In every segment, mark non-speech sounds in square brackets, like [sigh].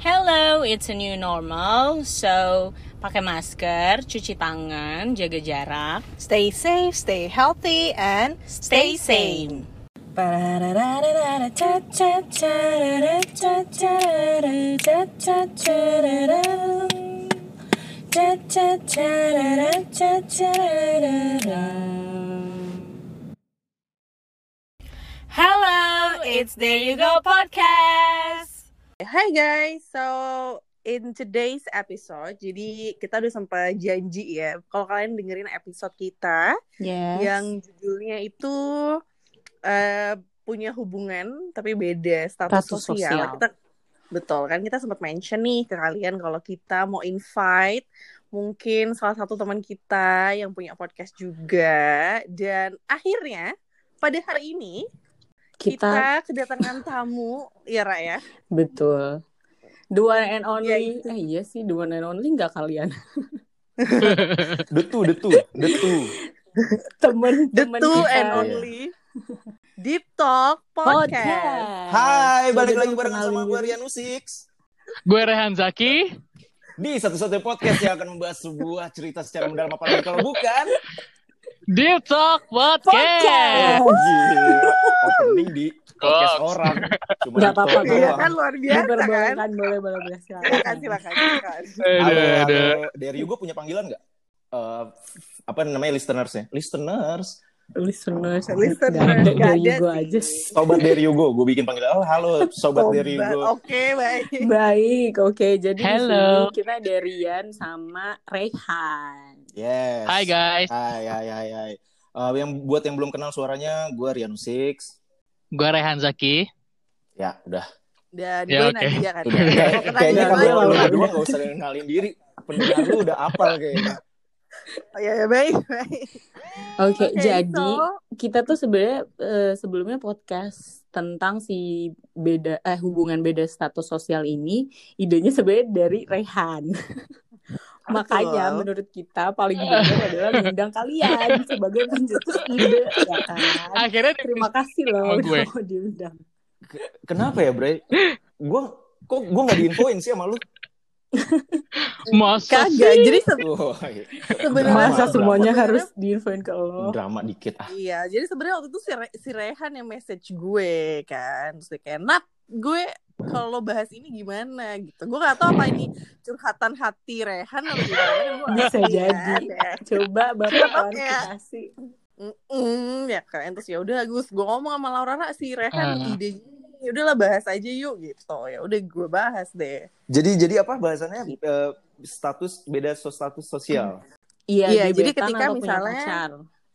Hello, it's a new normal. So, pakai masker, cuci tangan, jaga jarak, Stay safe, stay healthy, and stay sane. Hello, it's There You Go podcast. Hi guys, so in today's episode, jadi kita udah sempat janji ya, kalau kalian dengerin episode kita Yes. yang judulnya itu eh, punya hubungan tapi beda status, Status sosial. sosial. Kita betul kan kita sempat mention nih ke kalian kalau kita mau invite mungkin salah satu teman kita yang punya podcast juga dan akhirnya pada hari ini kita, kita, kedatangan tamu ya Ra ya. betul. The one and only. Ya, itu. eh, iya sih, the one and only nggak kalian? [laughs] The two, the two, the two. Temen, The temen two kita. and only Deep Talk Podcast. Podcast. Hai, balik lagi bareng sama gue. Rian Usix Gue Rehan Zaki. Di satu-satunya podcast yang akan membahas sebuah cerita secara mendalam apalagi kalau bukan Deep Talk Podcast. Podcast. Gila, opening di podcast Goks. orang Cuma di apa-apa, Iya kan luar biasa kan. Diperbolehkan, boleh, boleh, boleh. Silakan, Silakan. silakan, silakan. Halo, aduh. Dari Hugo punya panggilan nggak? Eh, apa namanya listeners-nya? Listeners Listeners. Listeners, ada, dari ada sih. aja. Sobat dari Hugo, gue bikin panggilan Oh halo, sobat dari Sobat. Hugo Oke, baik. Baik, oke. Jadi di Hello. sini kita ada Rian sama Rehan. Yes Hai guys. Hai, hai, hai, hai Eh, yang buat yang belum kenal suaranya, gue Rian Usix Gue Rehan Zaki. Ya, udah Dan Ya, gue oke. Nadia kan. Ya. kayaknya Nadia lu berdua gak usah kenalin diri. Pendengar lu udah apal kayaknya. [laughs] Oh, Ya, ya, baik, baik. Oke, Oke, jadi so- kita tuh sebenarnya eh, sebelumnya podcast tentang si beda eh hubungan beda status sosial ini idenya sebenarnya dari Rehan. [laughs] Makanya Betul. menurut kita paling benar adalah mengundang kalian sebagai pencetus ide, ya kan? Akhirnya Terima kasih loh udah gue. mau diundang. Kenapa ya, Bre? Gue kok gue gak diinfoin sih sama lu? masa Kagak. sih? Jadi se- Oh, sebenarnya Masa Drama, semuanya drama. harus diinfoin ke lo? drama dikit ah. Iya, jadi sebenarnya waktu itu si, Re- si Rehan yang message gue kan, terus dia kayak Nat, gue kalau bahas ini gimana gitu. Gue gak tahu apa ini curhatan hati Rehan atau gimana. Bisa ngerti jadi. ya. Coba bapak Iya. klarifikasi. Mm-mm, ya kan terus ya udah Gus gue ngomong sama Laura Ra, si Rehan Hmm. ide ya udahlah bahas aja yuk gitu ya udah gue bahas deh Jadi jadi apa bahasannya Eh, status beda so- status sosial. Iya, Iya, jadi gebetan ketika misalnya- pacar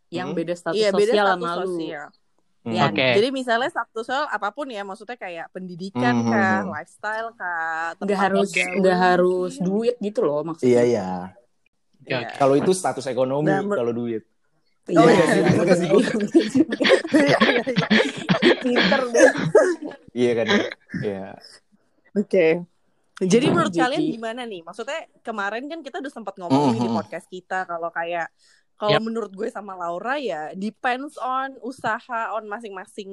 yang Hmm. beda status iya beda sosial status sama lu. sosial Hmm. Ya, Oke. jadi misalnya status sosial apa pun ya maksudnya kayak pendidikan Hmm, kah hmm, hmm. lifestyle kah Nggak harus nggak harus duit gitu loh maksudnya. Iya iya. Iya. Kalau itu status ekonomi, Nah, kalau duit. Iya, Oh, iya, iya, iya, bener sih. juga. Iya, iya, iya. Pinter deh. Iya kan? Iya. Oke. Jadi menurut Jadi- kalian gimana nih? Maksudnya kemarin kan kita udah sempat ngomong nih di Mhm. podcast kita kalau kayak kalau Yap. menurut gue sama Laura ya depends on usaha on masing-masing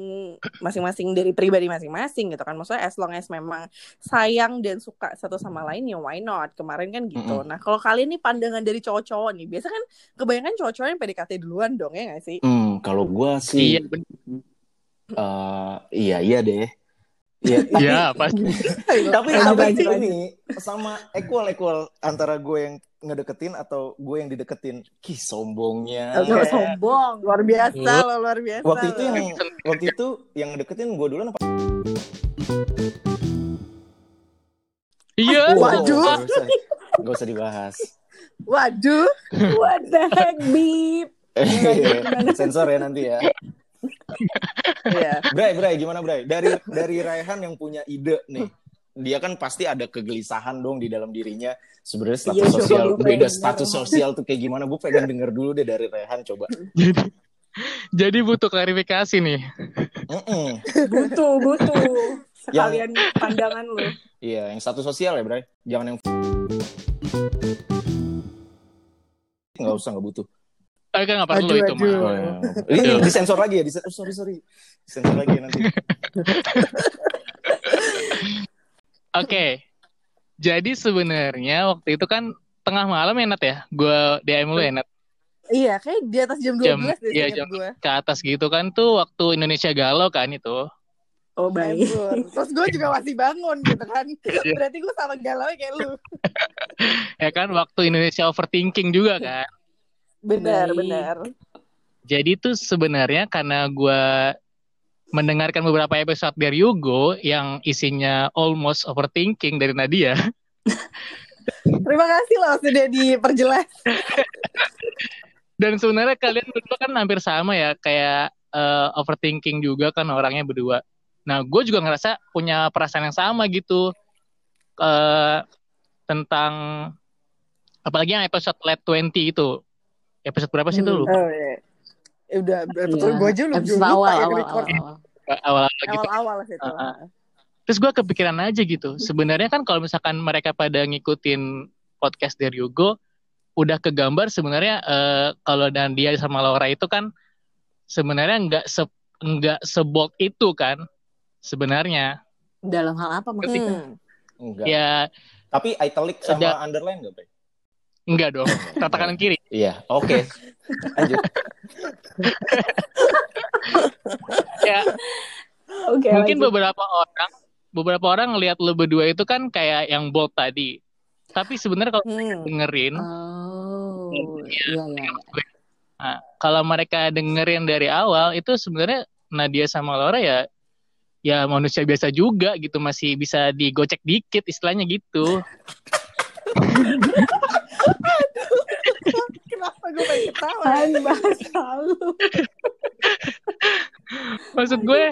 masing-masing dari pribadi masing-masing gitu kan. Maksudnya as long as memang sayang dan suka satu sama lain ya why not? Kemarin kan gitu. Mhm. Nah, kalau kalian nih pandangan dari cowok-cowok nih, biasa kan kebanyakan cowok-cowok yang PDKT duluan dong ya gak sih? Hmm, kalau gua sih Iya, eh, iya iya deh. Iya, [laughs] tapi Iya, pasti. tapi [laughs] tapi lanjut, ini sama equal equal antara gue yang ngedeketin atau gue yang dideketin. Ki sombongnya. Oke. Gak sombong. Luar biasa loh, luar biasa. Waktu itu yang waktu itu yang ngedeketin gue duluan apa? Iya. Waduh. Oh, Gak usah, gak usah dibahas. Waduh. What the heck, Bip? [laughs] Sensor ya nanti ya. [laughs] Iya. Bray, Bray, gimana Bray? Dari dari Raihan yang punya ide nih. Dia kan pasti ada kegelisahan dong di dalam dirinya. Sebenarnya status Iya, coba sosial, gue pengen beda denger. status sosial tuh kayak gimana? Gue pengen denger dulu deh dari Raihan coba. [laughs] Jadi, jadi butuh klarifikasi nih. Mm-mm. Butuh, butuh. Sekalian pandangan lu. Iya, yang status sosial ya, Bray. Jangan yang nggak usah nggak butuh. Eh, kan nggak perlu Aduh, itu aduh. mah. Oh, iya. Ini Betul. disensor lagi ya? Disen- oh, sorry sorry. Disensor lagi ya nanti. [laughs] Oke. Jadi sebenarnya waktu itu kan tengah malam ya Nat ya. Gue DM lu ya Nat. Iya, kayak di atas jam 12 Jam- deh iya, jam- gue. Ke atas gitu kan tuh waktu Indonesia galau kan itu. Oh baik. Terus gue juga [laughs] masih bangun gitu kan. Iya. Berarti gue sama galau kayak lu. [laughs] Ya kan waktu Indonesia overthinking juga kan. Benar, Baik. benar. Jadi tuh sebenarnya karena gue mendengarkan beberapa episode dari Yugo yang isinya almost overthinking dari Nadia. [laughs] Terima kasih loh sudah diperjelas. [laughs] Dan sebenarnya kalian berdua kan hampir sama ya, kayak eh, overthinking juga kan orangnya berdua. Nah, gue juga ngerasa punya perasaan yang sama gitu eh tentang apalagi yang episode Late 20 itu. Episode berapa sih itu Hmm. lu? Oh iya. Ya udah, betul Iya. gue aja belum lupa awal, ya awal, record. awal, awal. Awal-awal gitu. Awal-awal situ. Uh-uh. Terus gue kepikiran aja gitu. Sebenarnya kan kalau misalkan mereka pada ngikutin podcast dari Yugo, udah kegambar sebenarnya eh, kalau dan dia sama Laura itu kan sebenarnya nggak se nggak sebold itu kan sebenarnya. Dalam hal apa maksudnya? Hmm. Enggak. Ya Tapi italic sama Ada- underline enggak, Bre? Enggak dong. Tata kanan kiri. Iya, oke. Lanjut. [laughs] Ya Oke. mungkin lanjut. beberapa orang beberapa orang ngelihat lo berdua itu kan kayak yang bold tadi. Tapi sebenarnya kalau Hmm. dengerin Oh, iya iya. Nah, kalau mereka dengerin dari awal itu sebenarnya Nadia sama Laura ya ya manusia biasa juga gitu masih bisa digocek dikit istilahnya gitu. [laughs] Kenapa gue pengen ketawa? Kan bahasa lu. Maksud gue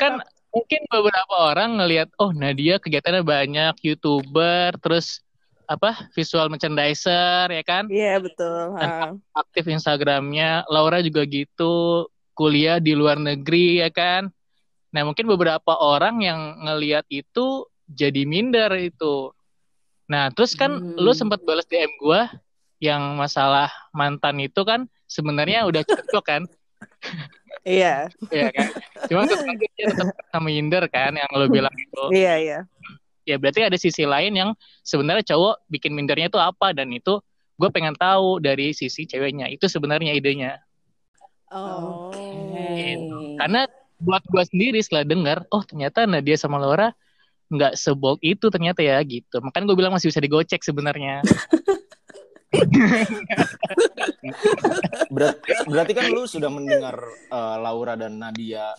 kan mungkin beberapa orang ngelihat oh Nadia kegiatannya banyak youtuber terus apa visual merchandiser ya kan Iya betul. ha. aktif Instagramnya Laura juga gitu kuliah di luar negeri ya kan nah mungkin beberapa orang yang ngelihat itu jadi minder itu nah terus kan Hmm. lu sempat balas DM gua yang masalah mantan itu kan sebenarnya udah cocok kan [laughs] Iya, ya kan cuma tetap dia tetap sama minder kan yang lo bilang itu [laughs] iya, iya. ya berarti ada sisi lain yang sebenarnya cowok bikin mindernya itu apa dan itu gue pengen tahu dari sisi ceweknya itu sebenarnya idenya Oh. Oke. karena buat gue sendiri setelah dengar oh ternyata Nadia sama Laura nggak sebold itu ternyata ya gitu makanya gue bilang masih bisa digocek sebenarnya [laughs] Berat- berarti kan lu sudah mendengar eh, Laura dan Nadia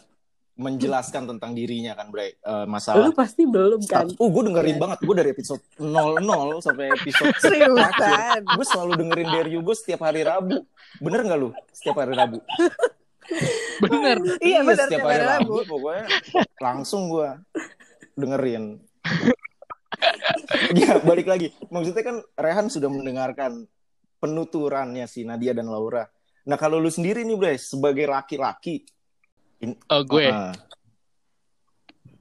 menjelaskan tentang dirinya kan, Bre? Eh, masalah Lu pasti belum kan? Oh, gue dengerin banget. Gue dari episode 00 sampai episode [laughs] Seriusan. Gue selalu dengerin dari Yugo setiap hari Rabu. Bener nggak lu? Setiap hari Rabu. bener Iya benar setiap tiap hari hari Rabu. Rabu. Pokoknya langsung gue dengerin. [laughs] ya, balik lagi. Maksudnya kan Rehan sudah mendengarkan penuturannya si Nadia dan Laura. Nah, kalau lu sendiri nih, Bre, sebagai laki-laki. oh gue Ah.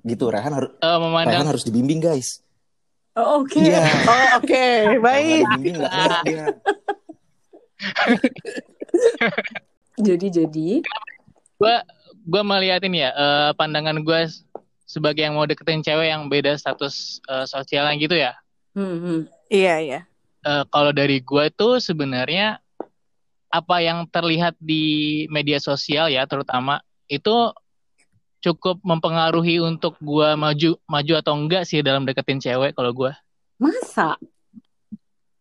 gitu, Rehan harus eh, memandang Rehan harus dibimbing, guys. Oh, Oke. Iya. Oh oke, Kalau baik. dibimbing dia. Jadi jadi. gue gue melihat ini ya eh, pandangan gue sebagai yang mau deketin cewek yang beda status eh, sosialnya gitu ya Hmm, hmm. Iya iya. Eh, kalau dari gue tuh sebenarnya apa yang terlihat di media sosial ya terutama itu cukup mempengaruhi untuk gue maju maju atau enggak sih dalam deketin cewek kalau gue Masa?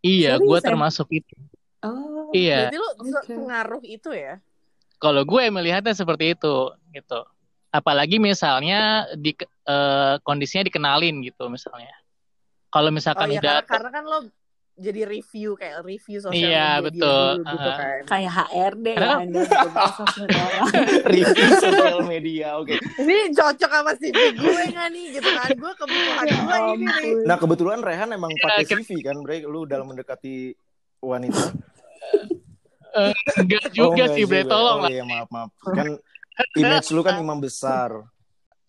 iya gue ya? termasuk itu Oh. iya Berarti lu Oke. pengaruh itu ya? kalau gue melihatnya seperti itu gitu apalagi misalnya di eh, kondisinya dikenalin gitu misalnya kalau Oh misalkan iya udah karena, karena kan lo jadi review kayak review sosial Iya, media betul. dulu gitu kan. Kayak HRD kan sosmed orang. [laughs] Review sosial media, oke. Ini cocok sama CV gue nggak nih gitu kan? Gue kebutuhan Ya gue ini nih. Nah kebetulan Rehan emang Iya, pakai CV kan, Bre? Lu dalam mendekati wanita? eh, enggak juga enggak sih bre tolong Oh lah iya maaf maaf. Kan [laughs] image lu kan imam besar.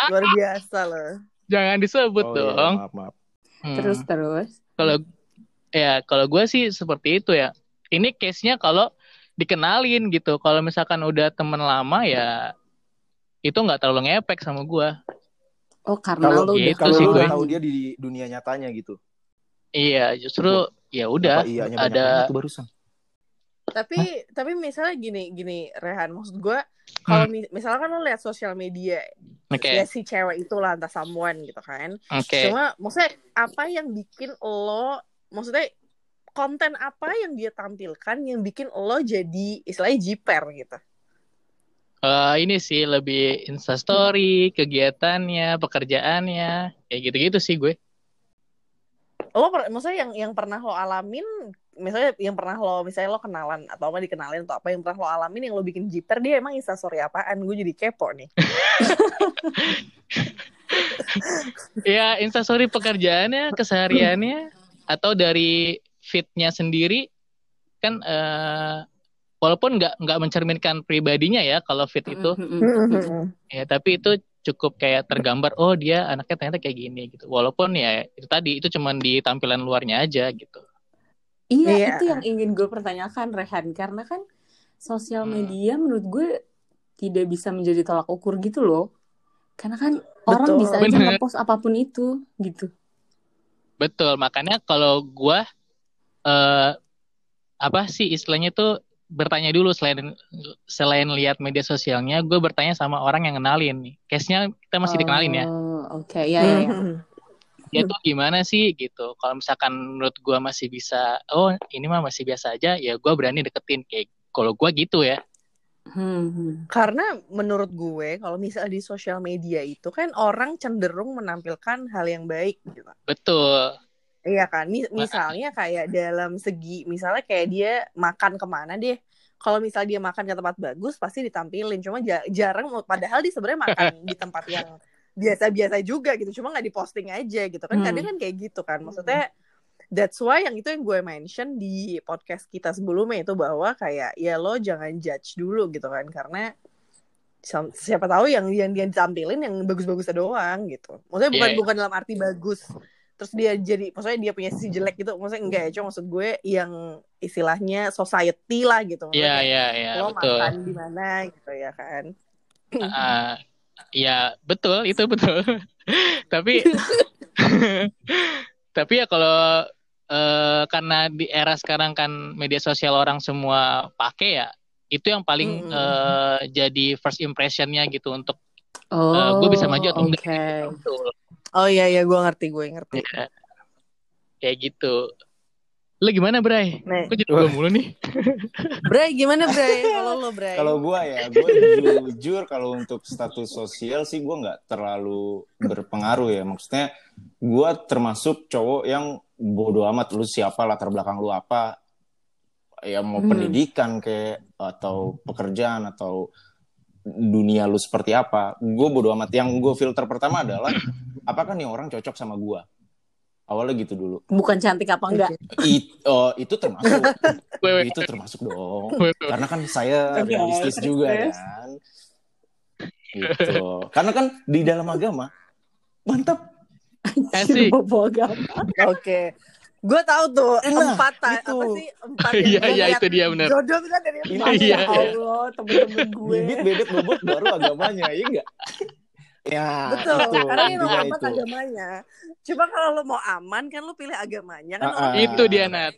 Luar biasa loh. jangan disebut Oh iya, dong maaf maaf. Hmm. Terus terus. kalau ya kalau gue sih seperti itu ya ini case nya kalau dikenalin gitu kalau misalkan udah temen lama ya itu nggak terlalu ngepek sama gue Oh karena Kalau lu gitu kalau sih lu gue. tahu dia di dunia nyatanya gitu. Iya, justru ya udah banyak ada tuh barusan. Tapi tapi misalnya gini gini Rehan maksud gue kalau mi- misalnya kan lo lihat sosial media oke. ya si cewek itu lah entah someone gitu kan. Oke. Cuma maksudnya apa yang bikin lo maksudnya konten apa yang dia tampilkan yang bikin lo jadi istilahnya jiper gitu. Eh, ini sih lebih instastory, kegiatannya, pekerjaannya, kayak gitu-gitu sih gue. Lo per- maksudnya yang yang pernah lo alamin misalnya yang pernah lo misalnya lo kenalan atau apa dikenalin atau apa yang pernah lo alamin yang lo bikin jiper dia emang instastory apaan gue jadi kepo nih [laughs] Ya, instastory pekerjaannya, kesehariannya, atau dari fitnya sendiri kan eh, walaupun nggak nggak mencerminkan pribadinya ya kalau fit itu, ya tapi itu cukup kayak tergambar oh dia anaknya ternyata kayak gini gitu. Walaupun ya itu tadi itu cuman di tampilan luarnya aja gitu. Iya, Iya. itu yang ingin gue pertanyakan Rehan karena kan sosial Hmm. media menurut gue tidak bisa menjadi tolak ukur gitu loh. Karena kan orang Betul. bisa aja ngepost apa pun itu gitu. Betul, makanya kalau gua eh apa sih istilahnya tuh bertanya dulu selain selain lihat media sosialnya, gue bertanya sama orang yang kenalin nih. Case-nya kita masih dikenalin ya. Oh, Oke, ya ya ya. Dia tuh gimana sih gitu. Kalau misalkan menurut gua masih bisa, oh ini mah masih biasa aja, ya gua berani deketin kayak kalau gua gitu ya. Hmm, hmm. Karena menurut gue kalau misalnya di sosial media itu kan orang cenderung menampilkan hal yang baik gitu. Betul. Iya kan? Mi- misalnya kayak dalam segi misalnya kayak dia makan ke mana deh. Kalau misalnya dia makan ke tempat bagus pasti ditampilin. Cuma ja- jarang padahal dia sebenarnya makan [laughs] di tempat yang biasa-biasa juga gitu. Cuma nggak diposting aja gitu kan. Hmm. Kadang kan kayak gitu kan. Maksudnya that's why yang itu yang gue mention di podcast kita sebelumnya itu bahwa kayak ya lo jangan judge dulu gitu kan karena si- siapa tahu yang yang dia ditampilin yang bagus-bagusnya doang gitu. Maksudnya bukan Iya. bukan dalam arti bagus terus dia jadi maksudnya dia punya sisi jelek gitu maksudnya enggak ya cuma maksud gue yang istilahnya society lah gitu Maksudnya Iya, kayak iya, iya, lo betul. makan di mana gitu ya kan Ah, ya betul itu betul. [laughs] tapi [laughs] tapi ya kalau eh, karena di era sekarang kan media sosial orang semua pakai ya itu yang paling Mm. eh, jadi first impressionnya gitu untuk Oh, Eh, gue bisa maju atau enggak? oke. betul oh iya iya gue ngerti gue ngerti ya. kayak gitu. Lu gimana Bray? Gue jadi gue mulu nih. [laughs] Bray gimana Bray kalau lo Bray Kalau gua ya, gua jujur kalau untuk status sosial sih gua nggak terlalu berpengaruh ya. Maksudnya gua termasuk cowok yang bodoh amat lu siapa latar belakang lu apa ya mau Hmm. pendidikan kayak atau pekerjaan atau dunia lu seperti apa. Gue bodoh amat. Yang gue filter pertama adalah apakah nih orang cocok sama gua. Awalnya gitu dulu. Bukan cantik apa enggak? It, oh, itu termasuk. Itu termasuk dong. Karena kan saya realistis juga kan. Gitu. Karena kan di dalam agama mantap. Asik. Bobo agama. oke gue tahu tuh Nah, empat gitu. apa sih empat Iya, iya, itu dia, benar. jodoh kan dari empat Iya, Ya iya. Allah, temen-temen gue. Bibit bebet bobot baru agamanya, iya enggak? Ya, Betul, itu, karena ini intinya amat itu. agamanya. Cuma kalau lo mau aman kan lo pilih agamanya kan. Orang- ah. Itu dia Nat.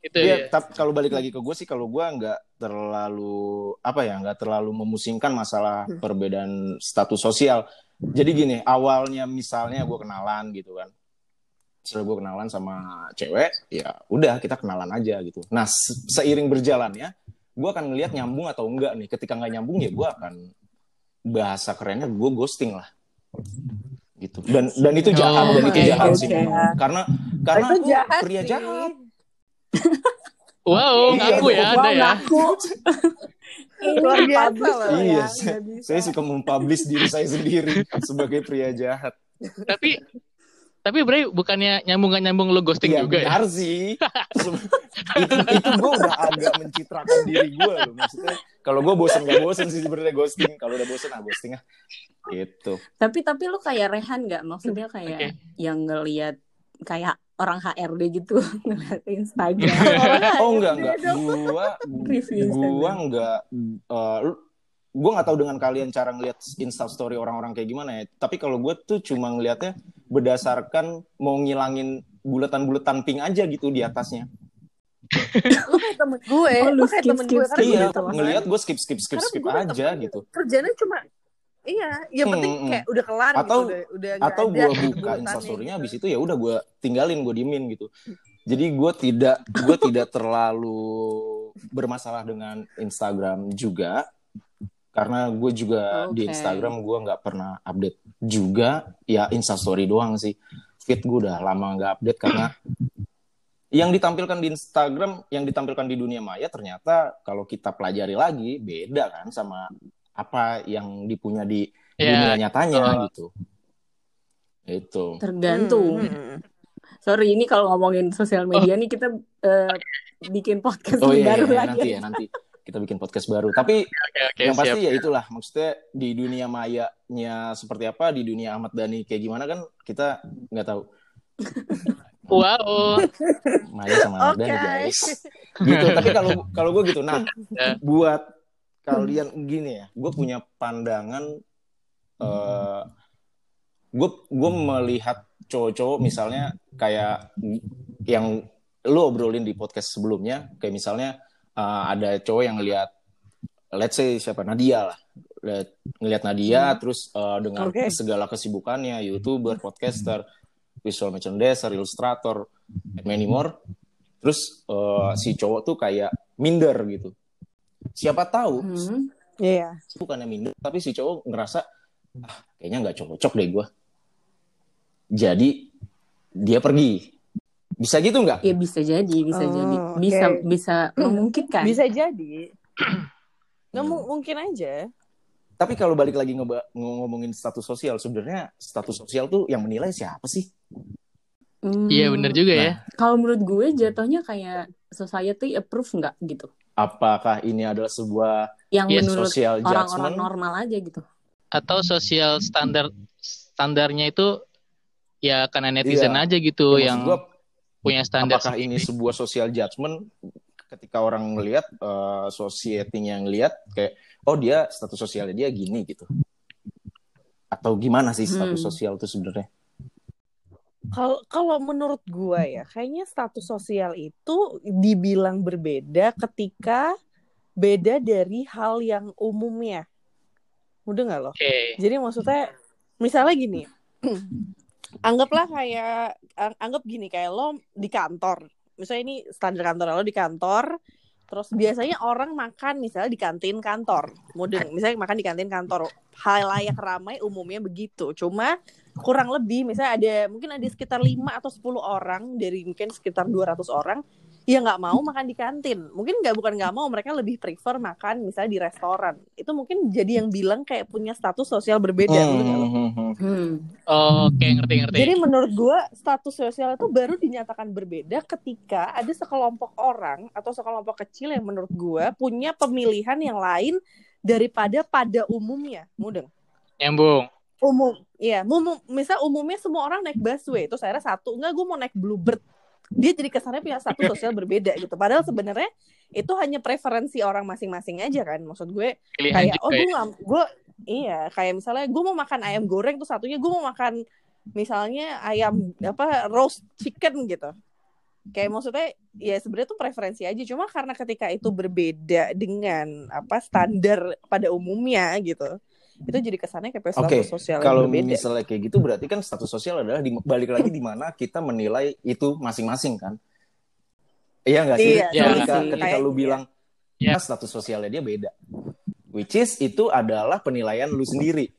Itu Iya, dia. tapi kalau balik lagi ke gue sih, kalau gue nggak terlalu apa ya, nggak terlalu memusingkan masalah Hmm. perbedaan status sosial. Jadi gini, awalnya misalnya gue kenalan gitu kan, setelah gue kenalan sama cewek, ya udah kita kenalan aja gitu. Nah, se- seiring berjalannya, gue akan ngelihat nyambung atau enggak nih. Ketika nggak nyambung ya gue akan bahasa kerennya gue ghosting lah, gitu. Dan dan itu jahat, Oh, dan itu jahat sih memang. Karena karena itu aku jahat pria sih. jahat. Wow, Iya, ngaku ya Anda ya. Luar biasa loh. loh Iya, ya, saya-. Saya suka mempublish diri saya sendiri sebagai pria jahat. Tapi tapi Bray bukannya nyambung gak nyambung lu ghosting Iya juga ya? benar sih. [laughs] itu itu gue udah agak mencitrakan diri gue loh. Maksudnya kalau gue bosen gak bosen sih sebenarnya ghosting. Kalau udah bosen ah ghosting ah. Gitu. Tapi tapi lu kayak Rehan nggak? Maksudnya kayak Oke. yang ngelihat kayak orang HRD gitu [laughs] ngeliat Instagram. [laughs] Oh enggak enggak. Gua [laughs] Review gua Instagram. enggak eh, lu- gua nggak tahu dengan kalian cara ngelihat insta story orang-orang kayak gimana ya. Tapi kalau gue tuh cuma ngelihatnya berdasarkan mau ngilangin bulatan-bulatan pink aja gitu di atasnya. [laughs] Lu kayak temen gue, Oh, lu lu kayak skip, temen skip, gue. Karena skip gue iya, gitu. ngelihat gue skip skip skip skip aja temen. gitu. Kerjanya cuma Iya, yang penting Hmm, hmm. kayak udah kelar Atau- gitu, udah, udah Atau gue gitu [laughs] buka instastorynya gitu. habis itu ya udah gue tinggalin, gue diemin gitu. Jadi gue tidak gue tidak terlalu bermasalah dengan Instagram juga karena gue juga di Oke. Instagram gue nggak pernah update juga ya instastory doang sih feed gue udah lama nggak update karena yang ditampilkan di Instagram yang ditampilkan di dunia maya ternyata kalau kita pelajari lagi beda kan sama apa yang dipunya di dunia Ya, nyatanya betul. gitu itu Tergantung. Hmm, hmm, hmm. Sorry, ini kalau ngomongin sosial media nih kita eh, bikin podcast oh iya, baru iya, lagi. nanti ya nanti kita bikin podcast baru tapi [laughs] Oke, oke, yang siap. pasti ya itulah maksudnya di dunia mayanya seperti apa di dunia Ahmad Dhani kayak gimana kan kita nggak tahu [laughs] Wow. Maya sama Oke. Dhani guys gitu tapi kalau kalau gue gitu nah Ya. buat kalian gini ya gue punya pandangan eh gue gue melihat cowok-cowok misalnya kayak yang lu obrolin di podcast sebelumnya kayak misalnya eh, ada cowok yang ngelihat let's say siapa Nadia lah Lihat- ngelihat Nadia terus eh, dengan Oke. segala kesibukannya youtuber podcaster visual merchandiser illustrator and many more terus eh, si cowok tuh kayak minder gitu siapa tahu Hmm. Iya. bukannya minder tapi si cowok ngerasa ah kayaknya nggak cocok deh gue jadi dia pergi bisa gitu nggak Ya bisa jadi, bisa Oh, jadi. Bisa bisa memungkinkan. Bisa jadi. [clears throat] Nggak mu- mungkin aja. Tapi kalau balik lagi ngomongin status sosial sebenarnya status sosial tuh yang menilai siapa sih Hmm, Iya bener juga ya. Kalau menurut gue jatuhnya kayak society approve nggak gitu. apakah ini adalah sebuah Yang Yes, menurut social orang-orang judgment normal aja gitu. Atau sosial standar standarnya itu ya karena netizen Iya. aja gitu Ya, yang gua, punya standar apakah ini sendiri. sebuah social judgment ketika orang ngelihat uh, society-nya ngelihat kayak oh dia status sosialnya dia gini gitu atau gimana sih status Hmm. sosial itu sebenarnya Kalau kalau menurut gua ya, kayaknya status sosial itu dibilang berbeda ketika beda dari hal yang umumnya. Udah nggak loh? Oke. Jadi maksudnya misalnya gini, [clears throat] anggaplah kayak ang- anggap gini kayak lo di kantor. Misalnya ini standar kantor lo di kantor. Terus biasanya orang makan misalnya di kantin kantor. Mudeng, misalnya makan di kantin kantor. Hal layak ramai umumnya begitu. Cuma kurang lebih misalnya ada mungkin ada sekitar 5 atau 10 orang dari mungkin sekitar 200 orang yang nggak mau makan di kantin. Mungkin nggak bukan nggak mau, mereka lebih prefer makan misalnya di restoran. Itu mungkin jadi yang bilang kayak punya status sosial berbeda. nggak lo? Hmm, hmm, hmm. Hmm. Oke, ngerti-ngerti. Jadi menurut gua status sosial itu baru dinyatakan berbeda ketika ada sekelompok orang atau sekelompok kecil yang menurut gua punya pemilihan yang lain daripada pada umumnya. Mudeng. Nyambung. Umum, iya, umum, misal umumnya semua orang naik busway, terus akhirnya satu, enggak gue mau naik bluebird. Dia jadi kesannya punya status sosial berbeda gitu. Padahal sebenarnya itu hanya preferensi orang masing-masing aja kan. Maksud gue Pilihan kayak oh gue ya. gue iya kayak misalnya gue mau makan ayam goreng tuh satunya gue mau makan misalnya ayam apa roast chicken gitu kayak maksudnya ya sebenarnya tuh preferensi aja cuma karena ketika itu berbeda dengan apa standar pada umumnya gitu itu jadi kesannya kayak status Oke, sosial yang Kalau berbeda misalnya kayak gitu berarti kan status sosial adalah di, balik lagi di mana kita menilai itu masing-masing kan? Iya nggak sih? Iya, iya ketika sih. ketika Kayak- lu bilang Iya. "Ah, status sosialnya dia beda. Which is itu adalah penilaian lu sendiri.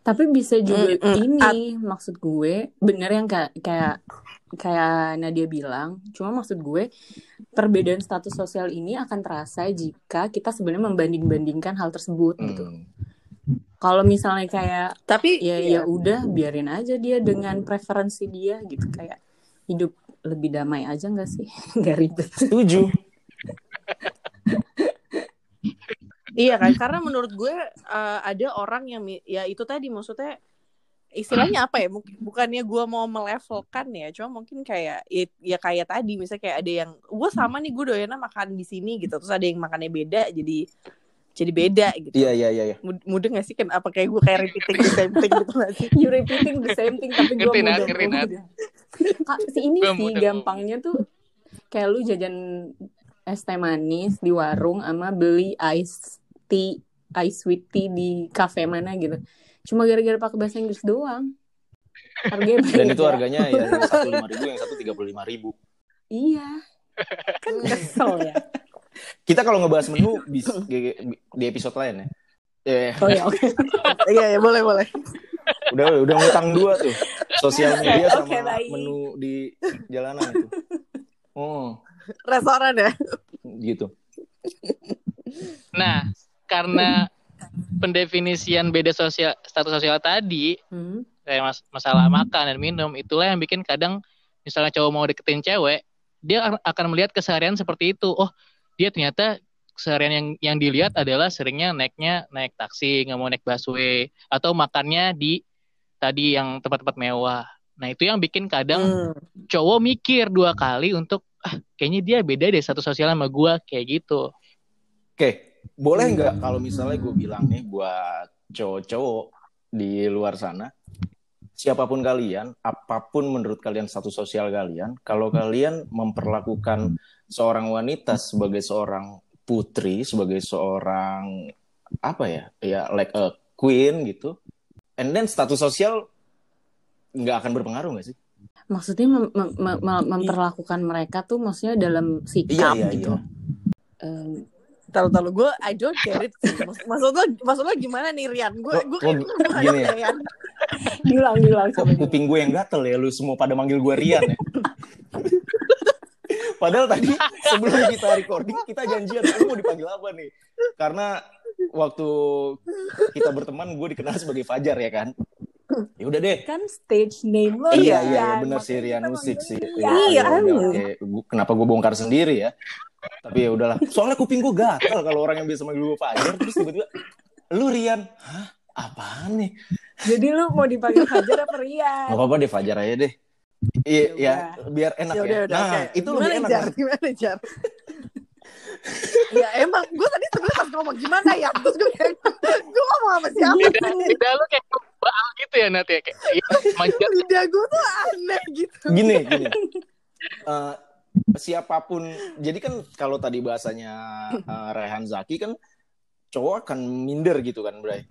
Tapi bisa juga Mm, mm. ini maksud gue bener yang kayak kayak kayak Nadia bilang. Cuma maksud gue perbedaan status sosial ini akan terasa jika kita sebenarnya membanding-bandingkan hal tersebut gitu. Hmm. Kalau misalnya kayak tapi ya ya udah biarin aja dia dengan preferensi dia gitu kayak hidup lebih damai aja nggak sih [laughs] nggak ribet Setuju. [laughs] Iya kan, [laughs] karena menurut gue uh, ada orang yang ya itu tadi maksudnya istilahnya [clears throat] apa ya? Mungkin bukannya gue mau melevelkan ya, cuma mungkin kayak ya, ya kayak tadi misalnya kayak ada yang gue sama nih gue doyannya makan di sini gitu, terus ada yang makannya beda, jadi jadi beda gitu. Iya iya iya. iya. Mud- Mudah gak sih kan apa kayak gue kayak repeating the same thing gitu gak sih? [laughs] you repeating the same thing tapi gue mudah ngerti, [laughs] si ini Gua sih mudah, gampangnya tuh kayak lu jajan es teh manis di warung sama beli ice tea ice sweet tea di cafe mana gitu cuma gara-gara pakai bahasa Inggris doang harganya Dan itu harganya ya yang satu lima ribu, yang satu tiga puluh lima ribu. iya kan kesel ya Kita kalau ngebahas menu di, di episode lain ya. Eh, oh ya oke [laughs] Iya ya boleh boleh. udah udah ngutang dua tuh sosial media sama baik. menu di jalanan itu. Oh, Restoran ya. gitu. Nah, karena pendefinisian beda sosial status sosial tadi Hmm. kayak mas- masalah makan dan minum itulah yang bikin kadang misalnya cowok mau deketin cewek dia ak- akan melihat keseharian seperti itu oh dia ternyata keseharian yang yang dilihat adalah seringnya naiknya naik taksi nggak mau naik busway atau makannya di tadi yang tempat-tempat mewah nah itu yang bikin kadang Hmm. cowok mikir dua kali untuk ah kayaknya dia beda deh satu sosial sama gua kayak gitu Oke, boleh nggak kalau misalnya gue bilang nih buat cowok-cowok di luar sana, siapa pun kalian, apa pun menurut kalian status sosial kalian, kalau kalian memperlakukan seorang wanita sebagai seorang putri, sebagai seorang apa ya, ya like a queen gitu, and then status sosial nggak akan berpengaruh nggak sih? maksudnya mem- mem- mem- mem- memperlakukan mereka tuh maksudnya dalam sikap Iya, iya, gitu iya. Em, Tahu tahu gue I don't get it. Maksud, maksud lo maksud lo gimana nih Rian? Gue gue gini ya? Rian. diulang diulang Kok coba kuping gue yang gatel ya, lu semua pada manggil gue Rian ya. [laughs] Padahal tadi sebelum kita recording kita janjian lu mau dipanggil apa nih? Karena waktu kita berteman gue dikenal sebagai Fajar ya kan. Ya udah deh. kan stage name lo iya ya, iya Rian. benar sih Rian Musik sih. Iya, Iya, ya. Gua- Kenapa gue bongkar sendiri ya? Tapi ya udahlah. Soalnya kuping gue gatel kalau orang yang biasa manggil gue Fajar terus tiba-tiba lu Rian. Hah? Apaan nih? jadi lu mau dipanggil Fajar apa Rian Gak apa-apa deh Fajar aja deh. Iya, Ya ya, biar enak Ya ya. udah udah Nah, oke. itu gimana, lebih enak. Jar? Gimana Jar? ya emang gue tadi sebenarnya pas ngomong gimana ya terus gue kayak gue ngomong sama siapa lidah, lidah lu kayak baal gitu ya Nat ya kayak iya, manja lidah gue tuh aneh gitu Gini, gini. Eh, siapa pun, jadi kan kalau tadi bahasanya eh, Rehan Zaki kan cowok akan minder gitu kan, Bray.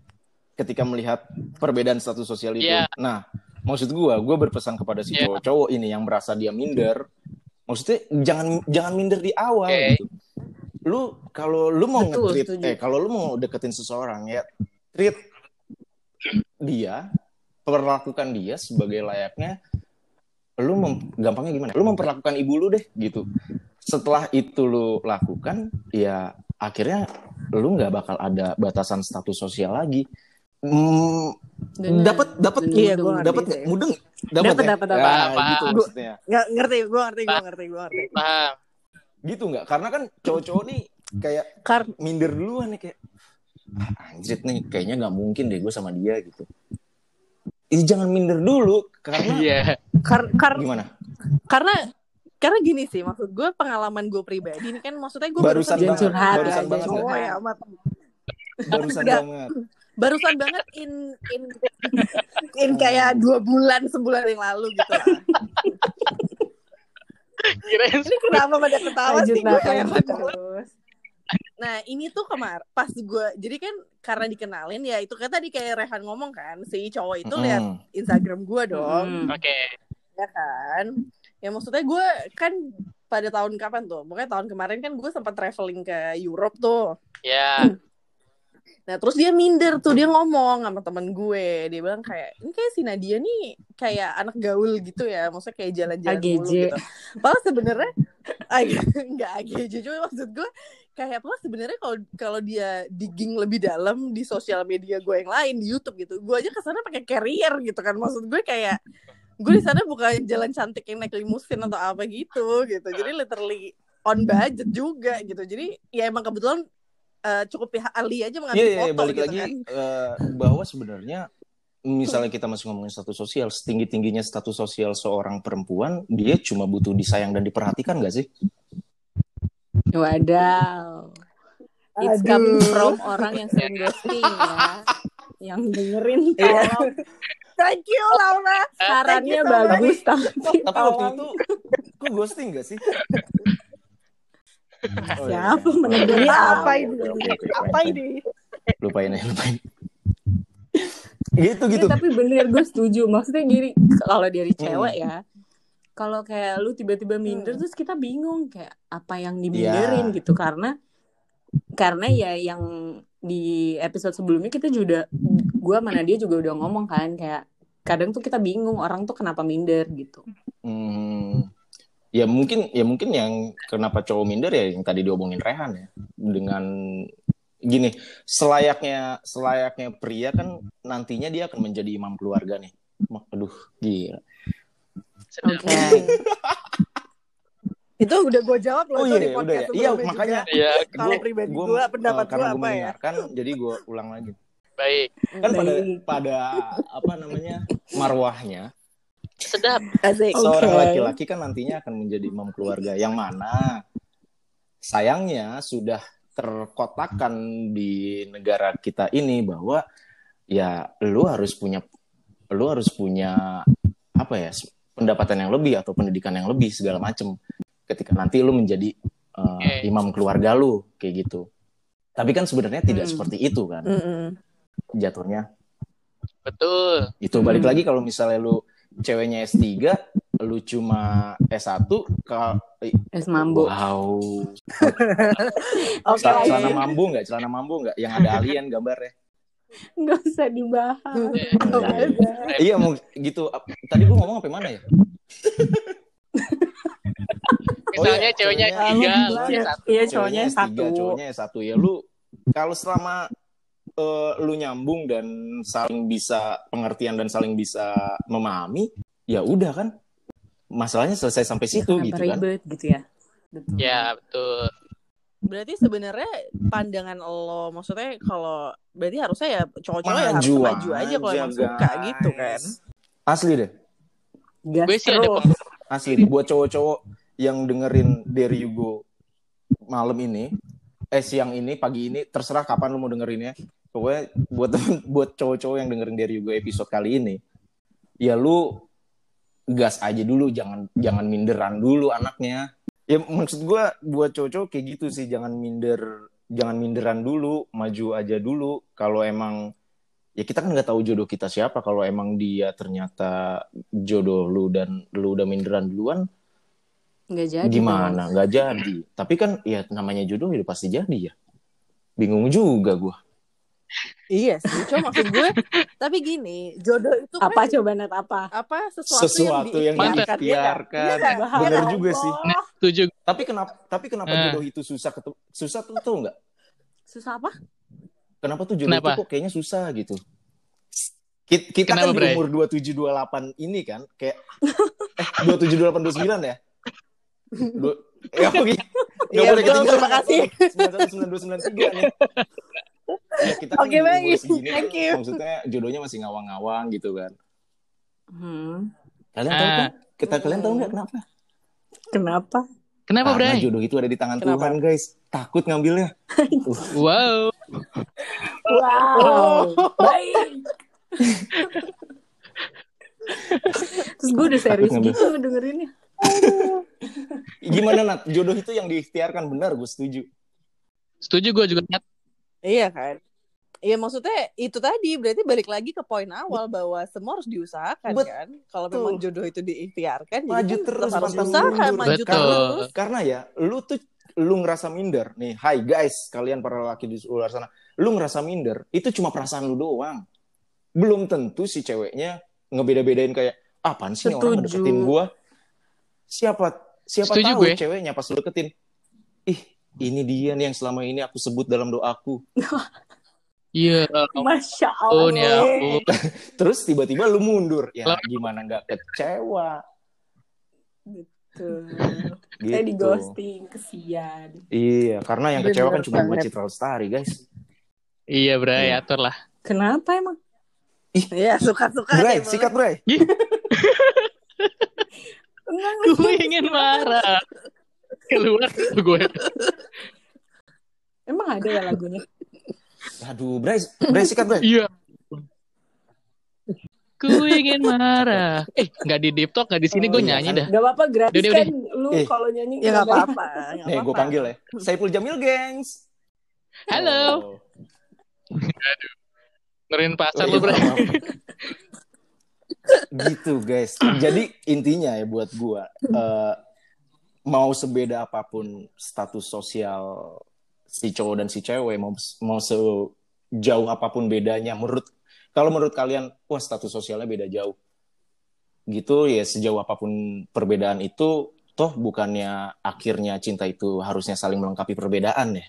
Ketika melihat perbedaan status sosial itu. Iya. Nah, maksud gua, gua berpesan kepada si Iya. cowok-cowok ini yang merasa dia minder. Maksudnya jangan jangan minder di awal Oke. gitu. Lu kalau lu mau Betul, nge-treat setuju. eh kalau lu mau deketin seseorang ya treat dia perlakukan dia sebagai layaknya lu mem- gampangnya gimana? Lu memperlakukan ibu lu deh gitu. Setelah itu lu lakukan, ya akhirnya lu nggak bakal ada batasan status sosial lagi. Hmm, dapat dapat Iya, gua ngerti dapat mudeng Dapat, dapat, dapat. Ya, Paham. gitu maksudnya. nggak ngerti gue ngerti gue ngerti gue ngerti gue ngerti Gitu nggak? Karena kan cowok-cowok nih kayak Kar minder duluan nih kayak "Ah, anjir nih kayaknya nggak mungkin deh gue sama dia gitu. Ih, jangan minder dulu karena iya kar kar gimana? karena karena gini sih maksud gue pengalaman gue pribadi ini kan maksudnya gue Barusan Jangan banget, curhat, barusan ya, banget. nggak? ya amat Barusan banget. barusan banget in in in kayak dua bulan sebulan yang lalu gitu lah. kirain Ini kenapa pada ketawa lanjut sih gue kayak terus Nah ini tuh kemar pas gue jadi kan karena dikenalin ya itu kan tadi kayak Rehan ngomong kan si cowok itu lihat Mm. Instagram gue dong. Hmm. oke. Ya kan? Ya maksudnya gue kan pada tahun kapan tuh? Pokoknya tahun kemarin kan gue sempat traveling ke Europe tuh. Ya [clears throat] nah terus dia minder tuh dia ngomong sama temen gue. Dia bilang kayak ini kayak si Nadia nih kayak anak gaul gitu ya maksudnya kayak jalan-jalan mulu gitu. Padahal sebenarnya [laughs] nggak AGJ cuma maksud gue kayak apa sebenarnya kalau kalau dia digging lebih dalam di sosial media gue yang lain di YouTube gitu gue aja ke sana pakai carrier gitu kan. Maksud gue kayak gue di sana bukan jalan cantik yang naik limusin atau apa gitu gitu. Jadi literally on budget juga gitu. Jadi ya emang kebetulan eh, cukup pihak Ali aja mengambil Iya, iya, foto balik gitu lagi kan eh, bahwa sebenarnya misalnya kita masih ngomongin status sosial, setinggi tingginya status sosial seorang perempuan, dia cuma butuh disayang dan diperhatikan gak sih? wadaw It's Aduh. coming from orang yang sering ghosting ya. Yang dengerin Iya. tolong Thank you Laura. sarannya bagus tapi Tapi waktu itu gue ghosting gak sih? Oh, iya. siapa menegur Ini apa? ini? Apa ini? Lupain ya, lupain. gitu gitu. Ya, tapi bener gue setuju. Maksudnya gini, kalau dari Hmm. cewek ya, kalau kayak lu tiba-tiba minder terus kita bingung kayak apa yang diminderin Iya. gitu karena karena ya yang di episode sebelumnya kita juga gue mana dia juga udah ngomong kan kayak kadang tuh kita bingung orang tuh kenapa minder gitu. Hmm, ya mungkin ya mungkin yang kenapa cowok minder ya yang tadi diomongin Rehan ya dengan gini selayaknya selayaknya pria kan nantinya dia akan menjadi imam keluarga nih. Mak- Aduh, gila. Oke. [laughs] Itu udah gue jawab loh Oh iya, di udah podcast ya. Iya, makanya. Iya, Kalau pribadi gua- gua, pendapat eh, karena gua gua apa ya? mendengarkan, jadi gue ulang lagi. baik. Kan pada Baik. pada apa namanya marwahnya Sedap. Asik. Seorang laki-laki kan nantinya akan menjadi imam keluarga yang mana sayangnya sudah terkotakan di negara kita ini bahwa ya lu harus punya lu harus punya apa ya pendapatan yang lebih atau pendidikan yang lebih segala macem ketika nanti lu menjadi uh, Oke. imam keluarga lu kayak gitu tapi kan sebenarnya tidak Hmm. seperti itu kan Mm-mm. jatuhnya Betul. itu balik Hmm. lagi kalau misalnya lu ceweknya S3 lu cuma S1 ke Es mambo. wow [laughs] Oke. Oke. celana mambu nggak celana mambu nggak yang ada alien gambarnya Nggak usah dibahas. Oh, Iya, ada. iya mau gitu tadi gua ngomong sampai mana ya [laughs] Misalnya iya, ceweknya tiga, iya. satu. Cowoknya S3, satu. cowoknya S1 ya lu kalau selama eh, lu nyambung dan saling bisa pengertian dan saling bisa memahami ya udah kan masalahnya selesai sampai Ya, situ kenapa gitu kan ribet gitu ya. Betul. Ya, betul. Berarti sebenarnya pandangan lo maksudnya kalau berarti harusnya ya cowok-cowok ya harus Maju maju aja kalau emang suka gitu kan. asli deh Gas Gue sih ada [laughs] asli deh buat cowok-cowok yang dengerin dari Hugo malam ini eh siang ini pagi ini terserah kapan lu mau dengerinnya pokoknya buat temen, [laughs] buat cowok-cowok yang dengerin dari Hugo episode kali ini ya lu gas aja dulu jangan jangan minderan dulu anaknya. Ya maksud gua buat cowok-cowok kayak gitu sih jangan minder jangan minderan dulu maju aja dulu. Kalau emang ya kita kan nggak tahu jodoh kita siapa. Kalau emang dia ternyata jodoh lu dan lu udah minderan duluan Nggak jadi. gimana? Nggak jadi. Tapi kan ya namanya jodoh ya pasti jadi ya. Bingung juga gua Iya sih, cuma maksud gue tapi gini, jodoh itu kan Apa coba net apa? apa sesuatu, sesuatu yang diikhtiarkan, diikhtiarkan. Iya nggak? Bahaya bener Allah. juga sih Setuju. tapi kenapa tapi kenapa Eh. jodoh itu susah ketemu susah tuh tau nggak Susah apa? kenapa tuh jodoh Kenapa? itu kok kayaknya susah gitu kita, kita Kenapa, kan di umur 27 28 ini kan kayak eh 27 28 29 ya Du, ya oke [laughs] Iya, boleh betul, terima kasih. 91 92 93 nih ya, kita kan Oke, segini Thank you. maksudnya jodohnya masih ngawang-ngawang gitu kan Hmm. kalian tahu Ah. kan kita kalian tahu nggak kenapa Kenapa? Kenapa, Karena Bray? jodoh itu ada di tangan Kenapa? Tuhan guys takut ngambilnya [laughs] Wow. Wow. [laughs] Baik. Terus gue udah serius gitu ngedengerinnya. gimana Nat jodoh itu yang diikhtiarkan benar gue setuju Setuju gue juga, Nat. Iya kan? Iya maksudnya itu tadi berarti balik lagi ke poin awal bahwa semua harus diusahakan Bet- kan. Kalau Betul. memang jodoh itu diikhtiarkan, Maju jadi kan terus, harus usaha, maju Betul. terus. karena ya lu tuh lu ngerasa minder nih hai guys kalian para laki di luar sana lu ngerasa minder itu cuma perasaan lu doang belum tentu si ceweknya ngebeda-bedain kayak apaan sih nih orang Setuju. ngedeketin gua siapa siapa Setuju tahu gue. ceweknya pas lu deketin ih ini dia nih yang selama ini aku sebut dalam doaku [laughs] Iya. Masya ya Allah. ampun. [laughs] terus tiba-tiba lu mundur ya gimana nggak kecewa Tuh. [laughs] gitu Saya di ghosting, kesian. iya karena yang kecewa kan cuma buat Citra Lestari guys Iya, Bray. Iya. Atur lah. Kenapa emang? Iya, suka-suka Bray sikat Bray Enggak, Gue ingin marah. Keluar tuh gue. Emang ada ya lagunya? Aduh, Bray, Bray sikat Bray. Iya. Ku ingin marah. Eh, nggak di deep talk, nggak di sini Oh, gue iya, nyanyi kan. dah. Gak apa-apa gratis Udah, udah, kan lu Eh. kalau nyanyi Ya nggak apa-apa. Nih, gue apa-apa. panggil ya. Saiful Jamil, gengs. Halo. Oh. Ngerin pasar Oh, lu, iya, bro. gitu guys. Jadi intinya ya buat gua eh, mau sebeda apa pun status sosial si cowok dan si cewek mau mau sejauh apa pun bedanya menurut kalau menurut kalian wah status sosialnya beda jauh gitu ya sejauh apa pun perbedaan itu toh bukannya akhirnya cinta itu harusnya saling melengkapi perbedaan ya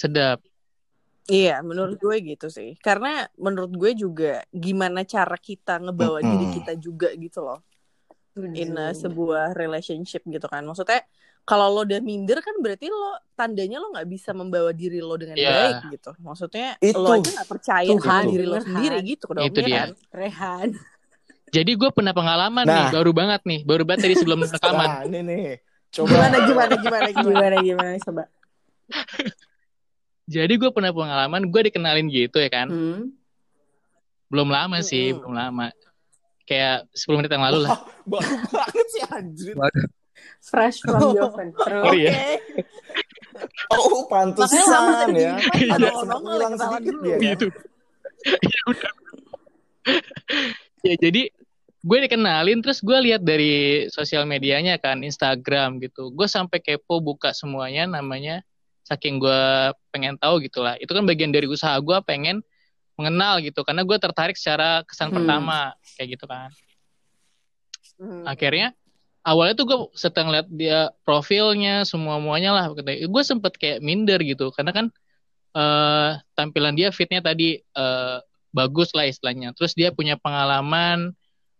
Sedap. Iya, menurut gue gitu sih. Karena menurut gue juga gimana cara kita ngebawa Mm-mm. diri kita juga gitu loh. In a sebuah relationship gitu kan. Maksudnya kalau lo udah minder kan berarti lo tandanya lo nggak bisa membawa diri lo dengan Iya. baik gitu. Maksudnya Itu. lo aja nggak percaya Tuhan, sama diri lo Tuhan. sendiri gitu dong. Itu ya dia. kan? Rehan. Jadi gue pernah pengalaman Nah. nih, baru banget nih, baru banget tadi sebelum [laughs] rekaman. nah ini nih coba Gimana gimana gimana gimana. Gimana gimana coba? [laughs] Jadi gue pernah pengalaman, gue dikenalin gitu ya kan. Hmm. Belum lama sih, Mm-mm. belum lama. Kayak 10 menit yang lalu lah. Baru banget sih anjir Fresh from the oven. Terus. Oh, iya. oh pantesan tadi ya ada sempat nongol hilang sedikit dia? Gitu. Ya udah. ya jadi gue dikenalin terus gue lihat dari sosial medianya kan Instagram gitu gue sampai kepo buka semuanya namanya saking gue pengen tahu gitulah itu kan bagian dari usaha gue pengen mengenal gitu karena gue tertarik secara kesan Hmm. pertama kayak gitu kan Hmm. akhirnya awalnya tuh gue setelah ngeliat dia profilnya semua muanya lah gue sempet kayak minder gitu karena kan eh tampilan dia fitnya tadi eh, bagus lah istilahnya terus dia punya pengalaman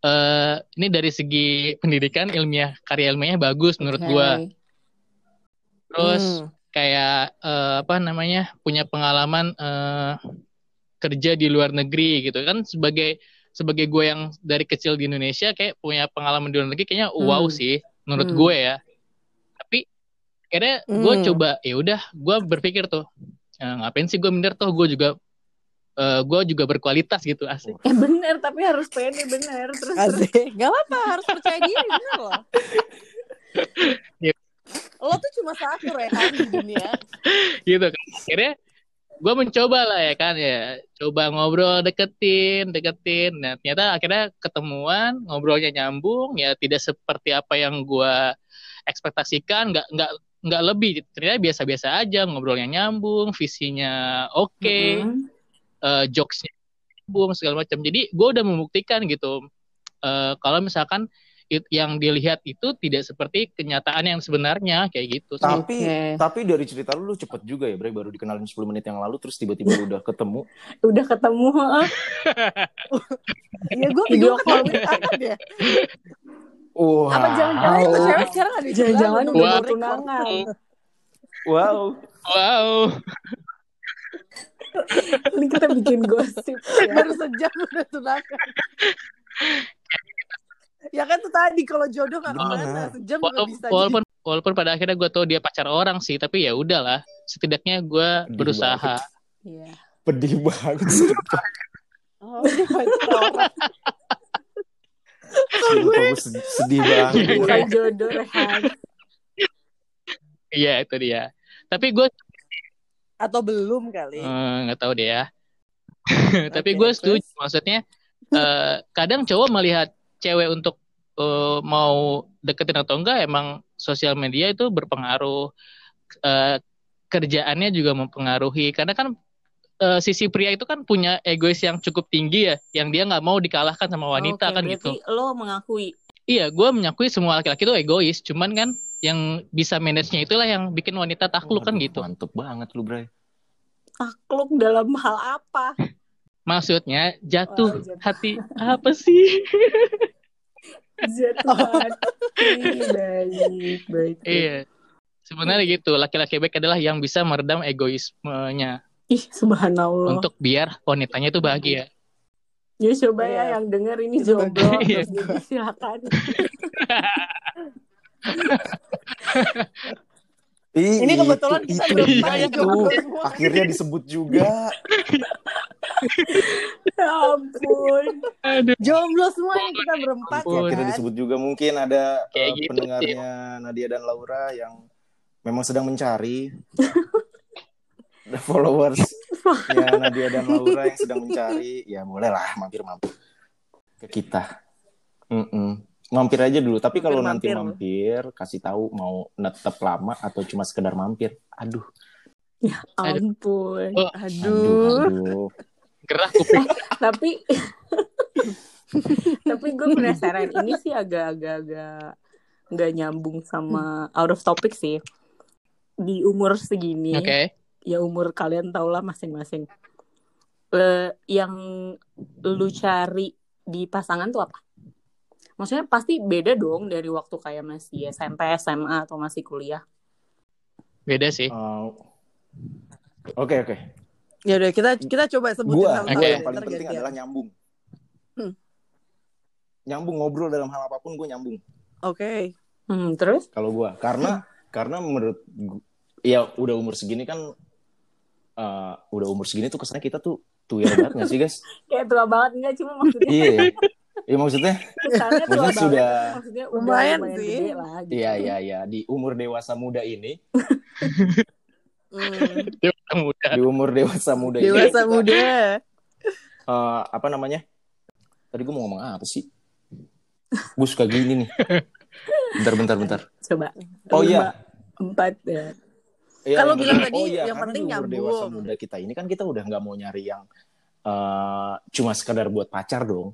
eh ini dari segi pendidikan ilmiah karya ilmiahnya bagus menurut Oke. gue terus Hmm. kayak eh, apa namanya punya pengalaman eh, kerja di luar negeri gitu kan sebagai sebagai gue yang dari kecil di Indonesia kayak punya pengalaman di luar negeri kayaknya wow Hmm. sih menurut Hmm. gue ya tapi akhirnya gue Hmm. coba ya udah gue berpikir tuh "Eh, ngapain sih gue minder toh gue juga eh, gue juga berkualitas gitu asik Eh bener tapi harus pede bener terus terus. Asik. Gak apa-apa, harus percaya diri bener loh. Iya. [laughs] Lo tuh cuma satu Rehan di dunia. gitu kan akhirnya gue mencoba lah ya kan ya. Coba ngobrol deketin deketin. Nah ternyata akhirnya ketemuan ngobrolnya nyambung ya tidak seperti apa yang gue ekspektasikan nggak nggak nggak lebih. Ternyata biasa-biasa aja ngobrolnya nyambung visinya oke Mm-mm. eh, jokesnya nyambung segala macam. Jadi gue udah membuktikan gitu. Eh, kalau misalkan it- yang dilihat itu tidak seperti kenyataan yang sebenarnya kayak gitu sih. Tapi Oke. tapi dari cerita lu lu cepet juga ya, Bre, baru dikenalin 10 menit yang lalu terus tiba-tiba udah ketemu. [laughs] Udah ketemu heeh. [laughs] Iya gue Video call. ya. Wah. Apa jangan-jangan itu cewek sekarang ada di Jangan-jangan udah Wah. bertunangan. Wow. wow Ini kita bikin gosip ya. [laughs] baru sejam udah tunangan. Tadi kalau jodoh nggak Benar. ke mana sejam Wala- bisa walaupun walaupun pada akhirnya gue tahu dia pacar orang sih tapi ya udahlah setidaknya gue berusaha Iya. Pedih banget. Oh. Sumpah, gue sedih, sedih banget. Iya, Bukan jodoh Rehan. iya itu dia tapi gue Atau belum kali. eh, nggak tahu deh ya [laughs] tapi Oke, gue setuju maksudnya eh, kadang cowok melihat cewek untuk eh, mau deketin atau enggak emang sosial media itu berpengaruh Eh, kerjaannya juga mempengaruhi karena kan eh, sisi pria itu kan punya egois yang cukup tinggi ya yang dia nggak mau dikalahkan sama wanita Oke, kan gitu lo mengakui. Iya, gue menyakui semua laki-laki itu egois. Cuman kan yang bisa manage-nya itulah yang bikin wanita takluk kan Waduh, gitu. Mantep banget lu, Bre. Takluk dalam hal apa? [laughs] Maksudnya jatuh Wah, jatuh. hati apa sih? [laughs] Jatuh [laughs] hati. Baik, baik. iya. Sebenarnya gitu, laki-laki baik adalah yang bisa meredam egoismenya Ih, subhanallah. untuk biar wanitanya itu bahagia. Ya coba Iya. ya yang denger ini jomblo. terus jadi silakan. [laughs] [laughs] Ih, Ini kebetulan itu, kita itu, itu. jomblo semua. Akhirnya disebut juga. Ya ampun. Aduh. Jomblo semua yang kita berempat ya Ampun. Akhirnya kan? disebut juga mungkin ada Kayak eh, gitu pendengarnya Nadia dan Laura yang memang sedang mencari the [laughs] followers ya Nadia dan Laura yang sedang mencari ya bolehlah mampir-mampir ke kita. Mm-mm. Mampir aja dulu. Tapi kalau nanti Mampir-mampir. mampir, kasih tahu mau netep lama atau cuma sekedar mampir. Aduh, Ampun. Oh, aduh, Aduh. aduh. Gerah kuping. tapi [laughs] tapi gue penasaran ini sih agak-agak-agak nggak nyambung sama out of topic sih di umur segini Oke. ya umur kalian tau lah masing-masing Eh, yang lu cari di pasangan tuh apa maksudnya pasti beda dong dari waktu kayak masih SMP SMA atau masih kuliah Beda sih. Uh, Oke oke. Ya udah kita kita coba sebutin Gua Oke. yang ya, paling penting adalah nyambung. Hmm. Nyambung ngobrol dalam hal apa pun gue nyambung. Oke. hmm, terus Kalau gue karena karena menurut gu- ya udah umur segini kan eh, udah umur segini tuh kesannya kita tuh tuh ya banget gak sih guys? [laughs] kayak tua banget enggak cuma maksudnya iya. [laughs] Iya maksudnya kesannya Maksudnya banget sudah- maksudnya udah Lumayan lumayan sih. gitu. iya iya iya di umur dewasa muda ini, Hmm. Dewasa muda. di umur dewasa muda ini Dewasa kita, muda. eh, apa namanya? Tadi gue mau ngomong apa sih? Gue suka gini nih. Bentar bentar bentar. coba Oh Lima, iya. empat ya Iya, Kalau yang bilang benar. tadi, oh, iya, yang penting di umur nyambung. dewasa muda kita ini kan kita udah nggak mau nyari yang eh, cuma sekadar buat pacar dong.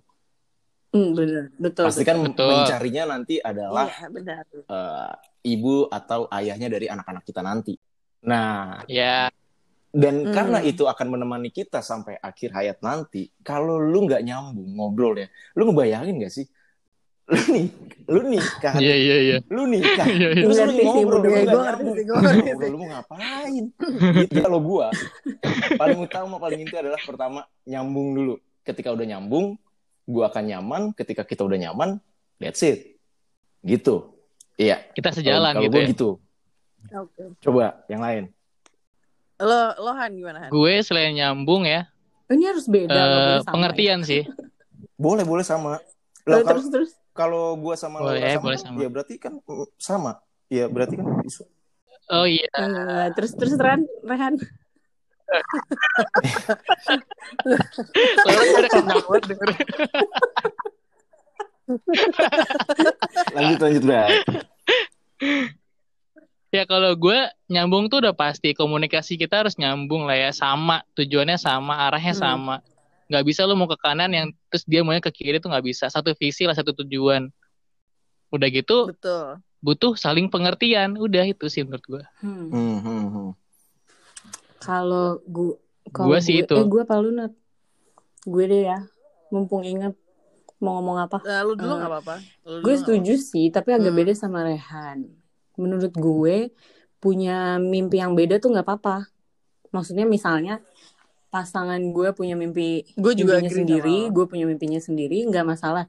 Hmm, bener betul Pasti kan Betul. mencarinya nanti adalah Iya, benar. eh, ibu atau ayahnya dari anak-anak kita nanti. Nah, Ya. dan Hmm. karena itu akan menemani kita sampai akhir hayat nanti. Kalau lu nggak nyambung ngobrol ya, lu ngebayangin gak sih? Lu nih, lu nikah, Iya iya iya. lu nikah, Iya iya. terus lu ngobrol, lu Ngobrol, lu mau ngapain? Gitu. Kalau gua paling utama paling inti adalah pertama nyambung dulu. Ketika udah nyambung, gua akan nyaman. Ketika kita udah nyaman, that's it. Gitu. Iya. Kita sejalan Kalau gitu gua ya. gitu. Oke. Coba yang lain. Lo lo Han gimana Han? Gue selain nyambung ya, ini harus beda sama pengertian sih. [laughs] Boleh boleh sama. ya. Lah, Eh, kalau terus terus kalau gua sama Boleh, Laura sama, boleh sama. ya berarti kan mm, sama. Ya berarti kan isu- Oh iya. Eh, terus terus Ran Rehan Udah kenyang banget denger. lanjut lanjut dah. Ya kalau gue nyambung tuh udah pasti komunikasi kita harus nyambung lah ya sama tujuannya sama arahnya Hmm. sama nggak bisa lu mau ke kanan yang terus dia maunya ke kiri tuh nggak bisa satu visi lah satu tujuan udah gitu Betul. butuh saling pengertian udah itu sih menurut gue hmm. Hmm, hmm, hmm. Kalau gua Gua sih itu. eh gue apa lu Nat gue deh ya mumpung inget mau ngomong apa Nah, lu dulu Eh, nggak apa-apa. Lu dulu gue setuju sih tapi agak Hmm. beda sama Rehan menurut gue punya mimpi yang beda tuh nggak apa-apa maksudnya misalnya pasangan gue punya mimpi Gue juga mimpinya sendiri gue punya mimpinya sendiri nggak masalah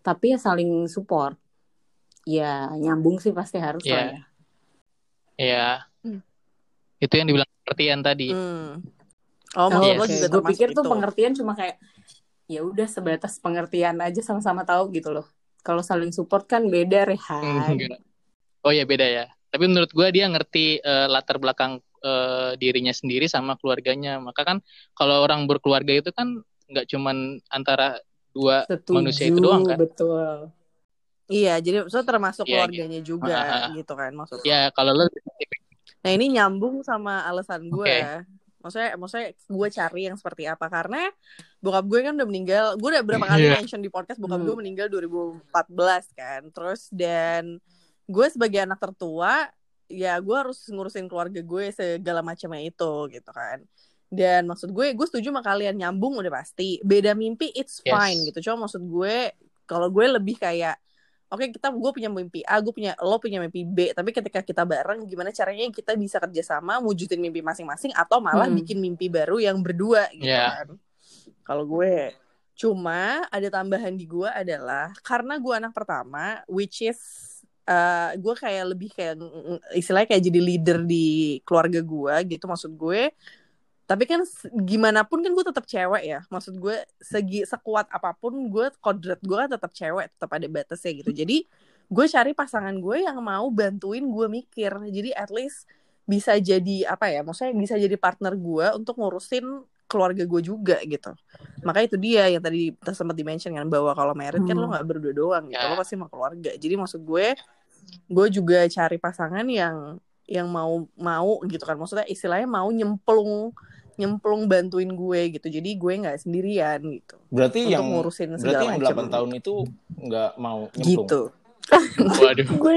tapi ya saling support ya nyambung sih pasti harus Iya. lah ya ya Hmm. itu yang dibilang pengertian tadi. Hmm. Oh, Oh, maksud Yes. lo juga Gue pikir tuh itu. pengertian cuma kayak ya udah sebatas pengertian aja sama-sama tahu gitu loh. Kalau saling support kan beda Rehan. Enggak. oh ya beda ya tapi menurut gue dia ngerti eh, latar belakang eh, dirinya sendiri sama keluarganya maka kan kalau orang berkeluarga itu kan nggak cuman antara dua Setuju, manusia itu doang kan? Betul. Iya, jadi so termasuk Iya, keluarganya juga Ah, ah, ah. gitu kan maksudnya. ya kalau lo Nah ini nyambung sama alasan gue. Oke. Maksudnya, maksudnya gue cari yang seperti apa karena bokap gue kan udah meninggal. Gue udah berapa kali Iya. mention di podcast bokap Hmm. gue meninggal 2014 kan. Terus dan gue sebagai anak tertua, ya gue harus ngurusin keluarga gue segala macamnya itu gitu kan. Dan maksud gue, gue setuju sama kalian nyambung udah pasti. Beda mimpi it's Yes. fine gitu. Cuma maksud gue, kalau gue lebih kayak Oke kita gue punya mimpi A, gue punya lo punya mimpi B. Tapi ketika kita bareng, gimana caranya kita bisa kerjasama, wujudin mimpi masing-masing, atau malah Hmm. bikin mimpi baru yang berdua gitu Ya. kan. Kalau gue, cuma ada tambahan di gue adalah karena gue anak pertama, which is eh gue kayak lebih kayak istilahnya kayak jadi leader di keluarga gue gitu maksud gue tapi kan gimana pun kan gue tetap cewek ya. Maksud gue segi sekuat apa pun gue kodrat gue kan tetap cewek tetap ada batasnya gitu. Jadi gue cari pasangan gue yang mau bantuin gue mikir. Jadi at least bisa jadi apa ya maksudnya bisa jadi partner gue untuk ngurusin keluarga gue juga gitu. Makanya itu dia yang tadi sempat dimention kan bahwa kalau married kan lo Hmm. nggak berdua doang gitu Ya. lo pasti sama keluarga. Jadi maksud gue gue juga cari pasangan yang yang mau mau gitu kan. Maksudnya istilahnya mau nyemplung nyemplung bantuin gue gitu jadi gue nggak sendirian gitu Berarti untuk yang ngurusin berarti segala yang macam 8 tahun itu nggak mau nyemplung. gitu Waduh. [laughs] gue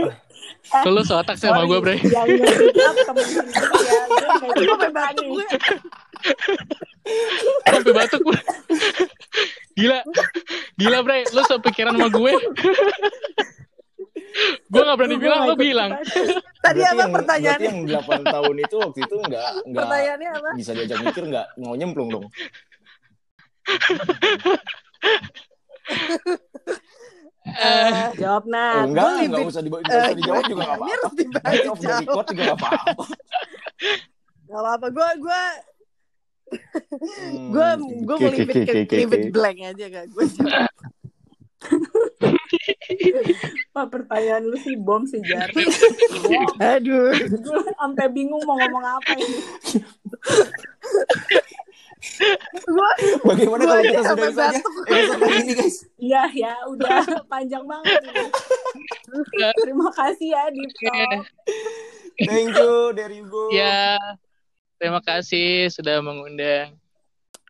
Tuh lu seotak sih sama gue, Bre. yang ya [laughs] sampai batuk gue [laughs] Sampai batuk gue. Gila. Gila, Bre. Lu sepikiran sama gue. Gue gak berani Gue bilang, ikut bilang. tadi apa yang, pertanyaannya? Berarti yang 8 tahun itu waktu itu nggak nggak pertanyaannya apa? bisa diajak mikir nggak? Mau nyemplung dong. [laughs] Eh, jawab Oh, nah enggak, gue enggak libit- usah, diba- eh, nggak usah dijawab juga nggak [laughs] ini apa-apa. harus dibalik off the record juga nggak apa-apa. Gak apa-apa. Gue gue gue gue mau leave it blank aja gak gue [laughs] Wah, pertanyaan lu sih bom sih Jar aduh gue sampai bingung mau ngomong apa ini gue Bagaimana Gua kalau kita sampai sudahi saja episode kali ini guys? Iya ya udah panjang banget ini. terima kasih ya Dito Thank you, there you go. Ya, terima kasih sudah mengundang.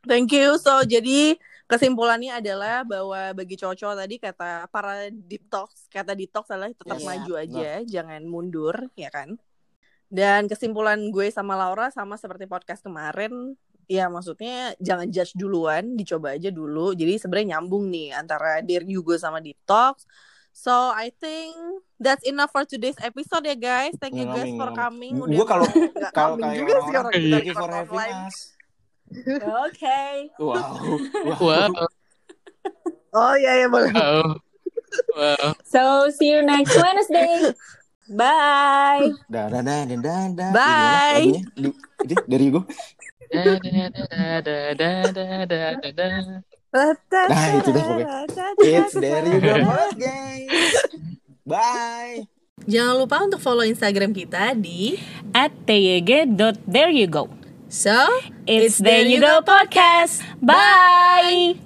Thank you. So jadi kesimpulannya adalah bahwa bagi cowok-cowok tadi kata para deep talks, kata detox adalah tetap Yes. maju aja, jangan mundur, ya kan? Dan kesimpulan gue sama Laura sama seperti podcast kemarin, ya maksudnya jangan judge duluan, dicoba aja dulu. Jadi sebenarnya nyambung nih antara Dear Hugo sama Deep Talks. So I think that's enough for today's episode ya guys. Thank you guys for coming. Gue kalau [laughs] kalau kayak juga sih orang Iya. kita thank you for having us. Oke. Wow. Wow. Oh iya ya boleh. Wow. wow. So see you next Wednesday. Bye. Da da da da da. da. Bye. Ini dari gue. Da da da da da da da. Nah itu dah pokoknya. It's dari gue guys. Bye. Jangan lupa untuk follow Instagram kita di @tyg.thereyougo. So it's there you go podcast. Bye